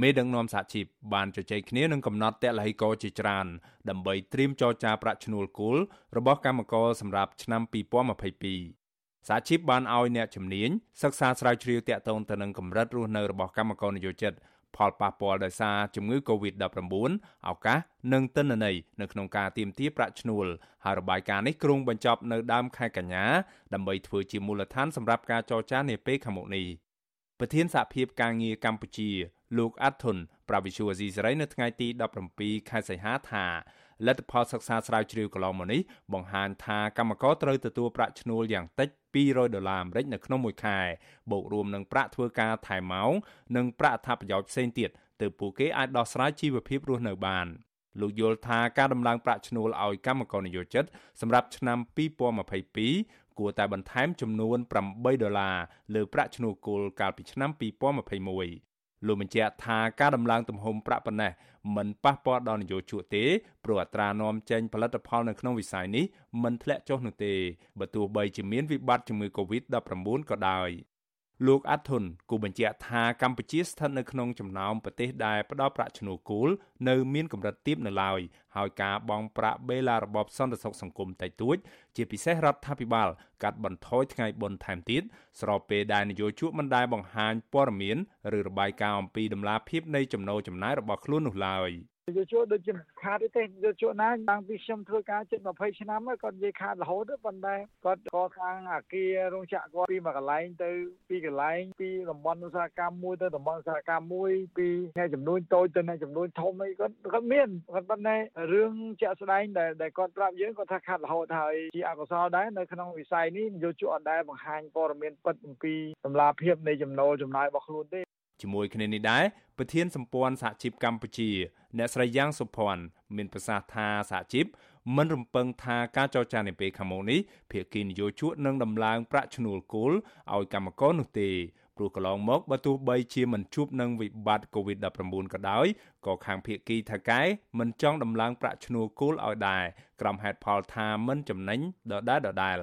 មេដឹកនាំសហជីពបានជជែកគ្នានឹងកំណត់តលហិកជាច្រើនដើម្បីត្រៀមចរចាប្រាក់ឈ្នួលគោលរបស់កម្មករសម្រាប់ឆ្នាំ2022សហជីពបានឲ្យអ្នកជំនាញសិក្សាស្រាវជ្រាវតាក់ទងទៅនឹងកម្រិតរស់នៅរបស់កម្មករនិយោជិតផលប៉ះពាល់ដោយសារជំងឺ Covid-19 ឱកាសនិងទិន្នន័យនៅក្នុងការទៀមទាប្រាក់ឈ្នួលហើយរបាយការណ៍នេះគ្រោងបញ្ចប់នៅដើមខែកញ្ញាដើម្បីធ្វើជាមូលដ្ឋានសម្រាប់ការចរចានាពេលខាងមុខនេះប្រធានសហភាពការងារកម្ពុជា លោកអាត់ធុនប្រាវិសុវអាស៊ីសេរីនៅថ្ងៃទី17ខែសីហាថាលទ្ធផលសិក្សាស្រាវជ្រាវកន្លងមកនេះបង្ហាញថាកម្មករត្រូវទទួលប្រាក់ឈ្នួលយ៉ាងតិច200ដុល្លារអាមេរិកនៅក្នុងមួយខែបូករួមនឹងប្រាក់ធ្វើការថែមម៉ោងនិងប្រាក់អត្ថប្រយោជន៍ផ្សេងទៀតទើបពួកគេអាចដោះស្រាយជីវភាពរស់នៅបានលោកយល់ថាការដំឡើងប្រាក់ឈ្នួលឲ្យកម្មករនិយោជិតសម្រាប់ឆ្នាំ2022គួរតែបន្ថែមចំនួន8ដុល្លារលើប្រាក់ឈ្នួលគោលកាលពីឆ្នាំ2021 លោកបញ្ជាក់ថាការដំឡើងទំហំប្រាក់ប៉ុណ្ណេះមិនប៉ះពាល់ដល់នយោជកទេព្រោះអត្រានាំចេញផលិតផលនៅក្នុងវិស័យនេះមិនធ្លាក់ចុះនោះទេបើទោះបីជាមានវិបត្តិជំងឺ Covid-19 ក៏ដោយ លោកអាត់ធុនគូបញ្ជាក់ថាកម្ពុជាស្ថិតនៅក្នុងចំណោមប្រទេសដែលផ្ដល់ប្រាក់ឈ្នួលគោលនៅមានកម្រិតទាបនៅឡើយហើយការបង់ប្រាក់បេឡារបបសន្តិសុខសង្គមតិចតួច ជាពិសេសរដ្ឋាភិបាលកាត់បន្ថយថ្ងៃបុណ្យថែមទៀតស្របពេលដែលនយោជកមិនដែលបង្ហាញព័ត៌មានឬរបាយការណ៍អំពីដំណាភាពនៃចំណូលចំណាយរបស់ខ្លួននោះឡើយ។ យោជកដូចជាខាតទេយោជកណាតាំងពីខ្ញុំធ្វើការជិត20ឆ្នាំគាត់និយាយខាតរហូតប៉ុន្តែគាត់កសាងអាគាររោងចក្រគាត់ពីមួយកន្លែងទៅពីកន្លែងពីតំបន់ឧស្សាហកម្មមួយទៅតំបន់ឧស្សាហកម្មមួយពីអ្នកចំនួនតូចទៅអ្នកចំនួនធំអីគាត់គាត់មានគាត់ប៉ុន្តែរឿងជាក់ស្ដែងដែលដែលគាត់ប្រាប់យើងគាត់ថាខាត់រហូតហើយជាអកុសលដែរនៅក្នុងវិស័យនេះយោជកអត់ដែលបង្ហាញព័ត៌មានពិតអំពីតម្លាភាពនៃចំណូលចំណាយរបស់ខ្លួនទេ ជាមួយគ្នានេះដែរប្រធានសម្ព័ន្ធសហជីពកម្ពុជា អ្នកស្រីយ៉ាងសុភ័ណ្ឌមានប្រសាសន៍ថាសហជីពមិនរំពឹងថាការចរចានាពេលខាងមុខនេះភាគីនយោជកនឹងដំឡើងប្រាក់ឈ្នួលគោលឲ្យកម្មករនោះទេព្រោះកន្លងមកបើទោះបីជាមិនជួបនឹងវិបត្តិ COVID-19 ក៏ដោយក៏ខាងភាគីថៅកែមិនចង់ដំឡើងប្រាក់ឈ្នួលគោលឲ្យដែរក្រុមហេតុផលថាមិនចំណេញដដែលដដែល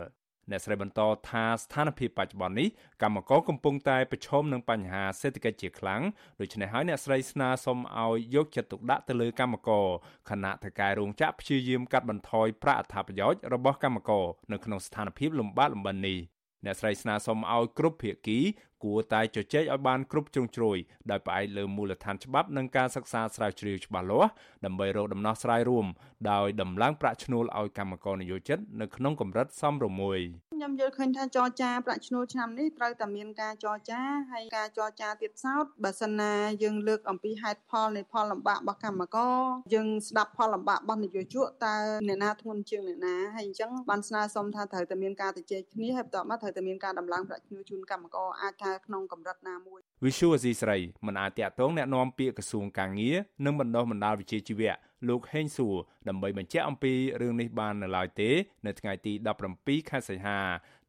អ្នកស្រីបន្តថាស្ថានភាពបច្ចុប្បន្ននេះកម្មករកំពុងតែប្រឈមនឹងបញ្ហាសេដ្ឋកិច្ចជាខ្លាំងដូច្នេះហើយអ្នកស្រីស្នើសុំឲ្យយកចិត្តទុកដាក់ទៅលើកម្មករខណៈថៅកែរោងចក្រព្យាយាមកាត់បន្ថយប្រាក់អត្ថប្រយោជន៍របស់កម្មករនៅក្នុងស្ថានភាពលំបាកលំបិននេះអ្នកស្រីស្នើសុំឲ្យគ្រប់ភាគី គួរតែជជែកឲ្យបានគ្រប់ជ្រុងជ្រោយដោយផ្អែកលើមូលដ្ឋានច្បាប់និងការសិក្សាស្រាវជ្រាវច្បាស់លាស់ដើម្បីរកដំណោះស្រាយរួមដោយដំឡើងប្រាក់ឈ្នួលឲ្យកម្មករនិយោជិតនៅក្នុងកម្រិតសមរម្យខ្ញុំយល់ឃើញថាចរចាប្រាក់ឈ្នួលឆ្នាំនេះត្រូវតែមានការចរចាហើយការចរចាទៀតសោតបើសិនណាយើងលើកអំពីហេតុផលនៃផលលំបាករបស់កម្មករយើងស្ដាប់ផលលំបាករបស់នយោជកតើអ្នកណាធ្ងន់ជាងអ្នកណាហើយអញ្ចឹងបានស្នើសុំថាត្រូវតែមានការជជែកគ្នាហើយបន្ទាប់មកត្រូវតែមានការដំឡើងប្រាក់ឈ្នួលជូនកម្មករអាចថាក្នុងកម្រិតណាមួយវិសុវអេស៊ីស្រីមិនអាចតាក់ទងแนะនាំពាក្យក្រសួងកាងារនិងបណ្ដុះបណ្ដាលវិជ្ជាជីវៈលោកហេងសួរដើម្បីបញ្ជាក់អំពីរឿងនេះបាននៅឡើយទេ នៅថ្ងៃទី17ខែសីហា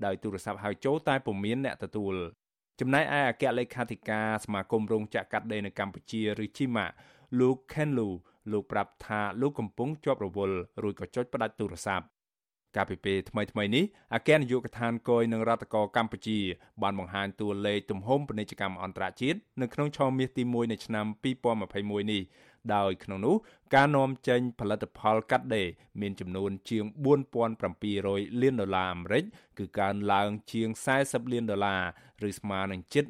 ដោយទូរស័ព្ទហៅចូលតែពុំមានអ្នកទទួលចំណែកឯអគ្គលេខាធិការសមាគមរោងចក្រកាត់ដេរនៅកម្ពុជាឬជីម៉ាលោក Ken Lu លោកប្រាប់ថាលោកកំពុងជាប់រវល់រួចក៏ចុចផ្ដាច់ទូរស័ព្ទ កាលពីពេលថ្មីៗនេះអគ្គនាយកដ្ឋានគយនឹងរដ្ឋកោកម្ពុជា បានបង្ហាញតួលេខទំហំពាណិជ្ជកម្មអន្តរជាតិនៅក្នុងឆមាសទី1នៃឆ្នាំ2021នេះដោយក្នុងនោះការនាំចេញផលិតផលកាត់ដេរមានចំនួនជាង4700លានដុល្លារអាមេរិកគឺកើនឡើងជាង40លានដុល្លារឬស្មើនឹងជិត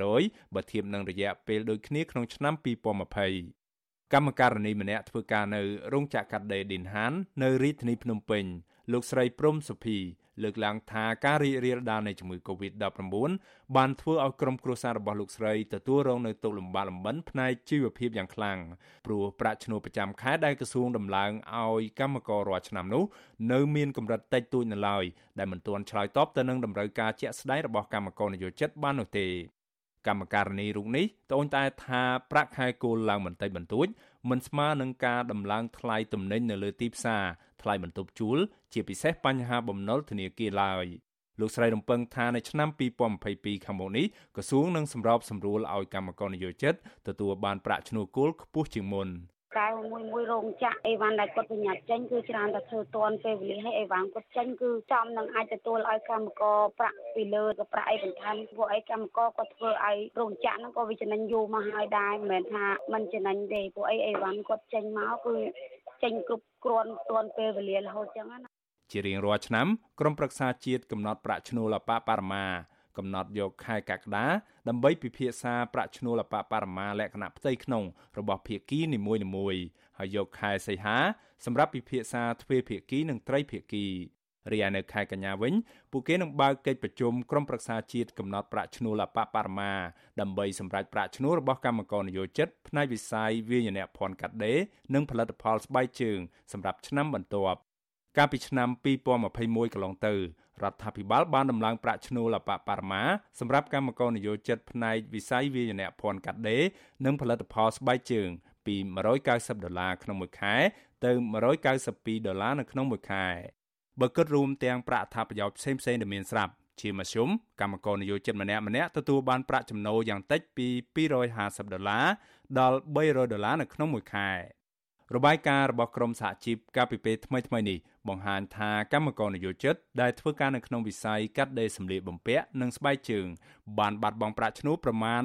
1%បើធៀបនឹងរយៈពេលដូចគ្នាក្នុងឆ្នាំ2020កម្មការនីម្នាក់ធ្វើការនៅរោងចក្រកាត់ដេរឌីនហាននៅរាជធានីភ្នំពេញ លោកស្រីព្រំសុភីលើកឡើងថាការរីករាលដាលនៃជំងឺ Covid-19 បានធ្វើឲ្យក្រុមគ្រួសាររបស់លោកស្រីទទួលរងនៅទុក្ខលំបាកលំបិនផ្នែកជីវភាពយ៉ាងខ្លាំងព្រោះប្រាក់ឈ្នួលប្រចាំខែដែលក្រសួងដំឡើងឲ្យកម្មកររាល់ឆ្នាំនោះនៅមានកម្រិតតិចតួចនៅឡើយដែលមិនទាន់ឆ្លើយតបទៅនឹងតម្រូវការជាក់ស្ដែងរបស់កម្មករនយោជិតបាននោះទេ កម្មការនីរូបនេះត្អូញត្អែថាប្រាក់ខែគោលឡើងបន្តិចបន្តួចមិនស្មើនឹងការដំឡើងថ្លៃទំនិញនៅលើទីផ្សារថ្លៃបន្ទប់ជួល ជាពិសេសបញ្ហាបំណុលធនាគារឡើយលោកស្រីរំពឹងថានៅឆ្នាំ2022ខាងមុខនេះក្រសួងនឹងសម្របសម្រួលឲ្យកម្មករនិយោជិតទទួលបានប្រាក់ឈ្នួលគោលខ្ពស់ជាងមុន កែមួយមួយរោងចក្រអីវ៉ាន់ដែលគាត់ប្រញាប់ចេញគឺច្រើនតែធ្វើទាន់ពេលវេលាហើយអីវ៉ាន់គាត់ចេញគឺចំនឹងអាចទទួលឲ្យកម្មករប្រាក់ពីលើក៏ប្រាក់អីបន្ថែមពួកអីកម្មករគាត់ធ្វើឲ្យរោងចក្រហ្នឹងក៏វាចំណេញយូរមកហើយដែរមិនមែនថាមិនចំណេញទេពួកអីអីវ៉ាន់គាត់ចេញមកគឺចេញគ្រប់គ្រាន់ទាន់ពេលវេលារហូតចឹងណាជារៀងរាល់ឆ្នាំក្រមប្រឹក្សាជាតិកំណត់ប្រាក់ឈ្នួលអបបរមា កំណត់យកខែកក្កដាដើម្បីពិភាក្សាប្រាក់ឈ្នួលអបបរមាលក្ខណៈផ្ទៃក្នុងរបស់ភាគីនីមួយៗហើយយកខែសីហាសម្រាប់ពិភាក្សាទ្វេភាគីនិងត្រីភាគីរីឯនៅខែកញ្ញាវិញពួកគេនឹងបើកកិច្ចប្រជុំក្រុមប្រឹក្សាជាតិកំណត់ប្រាក់ឈ្នួលអបបរមាដើម្បីសម្រេចប្រាក់ឈ្នួលរបស់កម្មករនិយោជិតផ្នែកវិស័យវាយនភ័ណ្ឌកាត់ដេរនិងផលិតផលស្បែកជើងសម្រាប់ឆ្នាំបន្ទាប់កាលពីឆ្នាំ2021កន្លងទៅ រដ្ឋាភិបាលបានដំឡើងប្រាក់ឈ្នួលអបបរមាសម្រាប់កម្មករនិយោជិតផ្នែកវិស័យវាយនភ័ណ្ឌកាត់ដេរនិងផលិតផលស្បែកជើងពី190ដុល្លារក្នុងមួយខែទៅ192ដុល្លារនៅក្នុងមួយខែបើគិតរួមទាំងប្រាក់អត្ថប្រយោជន៍ផ្សេងៗដែលមានស្រាប់ជាមធ្យមកម្មករនិយោជិតម្នាក់ម្នាក់ទទួលបានប្រាក់ចំណូលយ៉ាងតិចពី250ដុល្លារដល់300ដុល្លារនៅក្នុងមួយខែ របាយការណ៍របស់ក្រមសហជីពកាលពីពេលថ្មីៗនេះបង្ហាញថាកម្មករនិយោជិតដែលធ្វើការនៅក្នុងវិស័យកាត់ដេរសម្លៀកបំពាក់និងស្បែកជើងបានបាត់បង់ប្រាក់ឈ្នួលប្រមាណ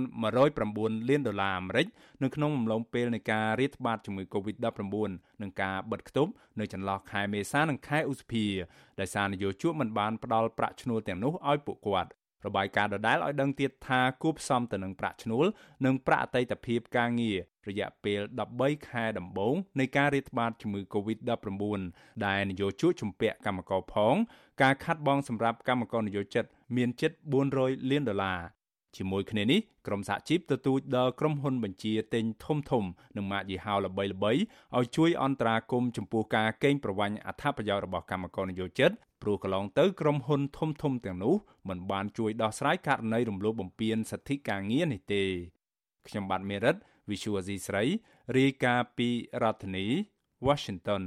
109លានដុល្លារអាមេរិកនៅក្នុងអំឡុងពេលនៃការរាតត្បាតជំងឺ Covid-19 និងការបិទគប់នៅចន្លោះខែមេសានិងខែឧសភាដោយសារនយោជកមិនបានផ្ដល់ប្រាក់ឈ្នួលទាំងនោះឲ្យពួកគាត់ របាយការណ៍ដដែលឲ្យដឹងទៀតថាគួបផ្សំទៅនឹងប្រាក់ឈ្នួលនិងប្រាក់អតីតភាពការងាររយៈពេល13ខែដំបូងនៃការរាតត្បាតជំងឺ Covid-19 ដែលនយោជកជំពាក់កម្មករផង ការខាត់បងសម្រាប់កម្មករនយោជិតមានជិត400លានដុល្លារ ជាមួយគ្នានេះក្រមសហជីពទទូចដល់ក្រុមហ៊ុនបញ្ជាទិញធំធំនិងម៉ាកយីហោល្បីៗឲ្យជួយអន្តរាគមន៍ចំពោះការកេងប្រវ័ញ្ចអត្ថប្រយោជន៍របស់កម្មករនយោជិតព្រោះកន្លងទៅក្រុមហ៊ុនធំធំទាំងនោះមិនបានជួយដោះស្រាយករណីរំលោភបំពានសិទ្ធិការងារនេះទេខ្ញុំបាទមេរិត Visual Asia ស្រីរាយការណ៍ពីរដ្ឋធានី Washington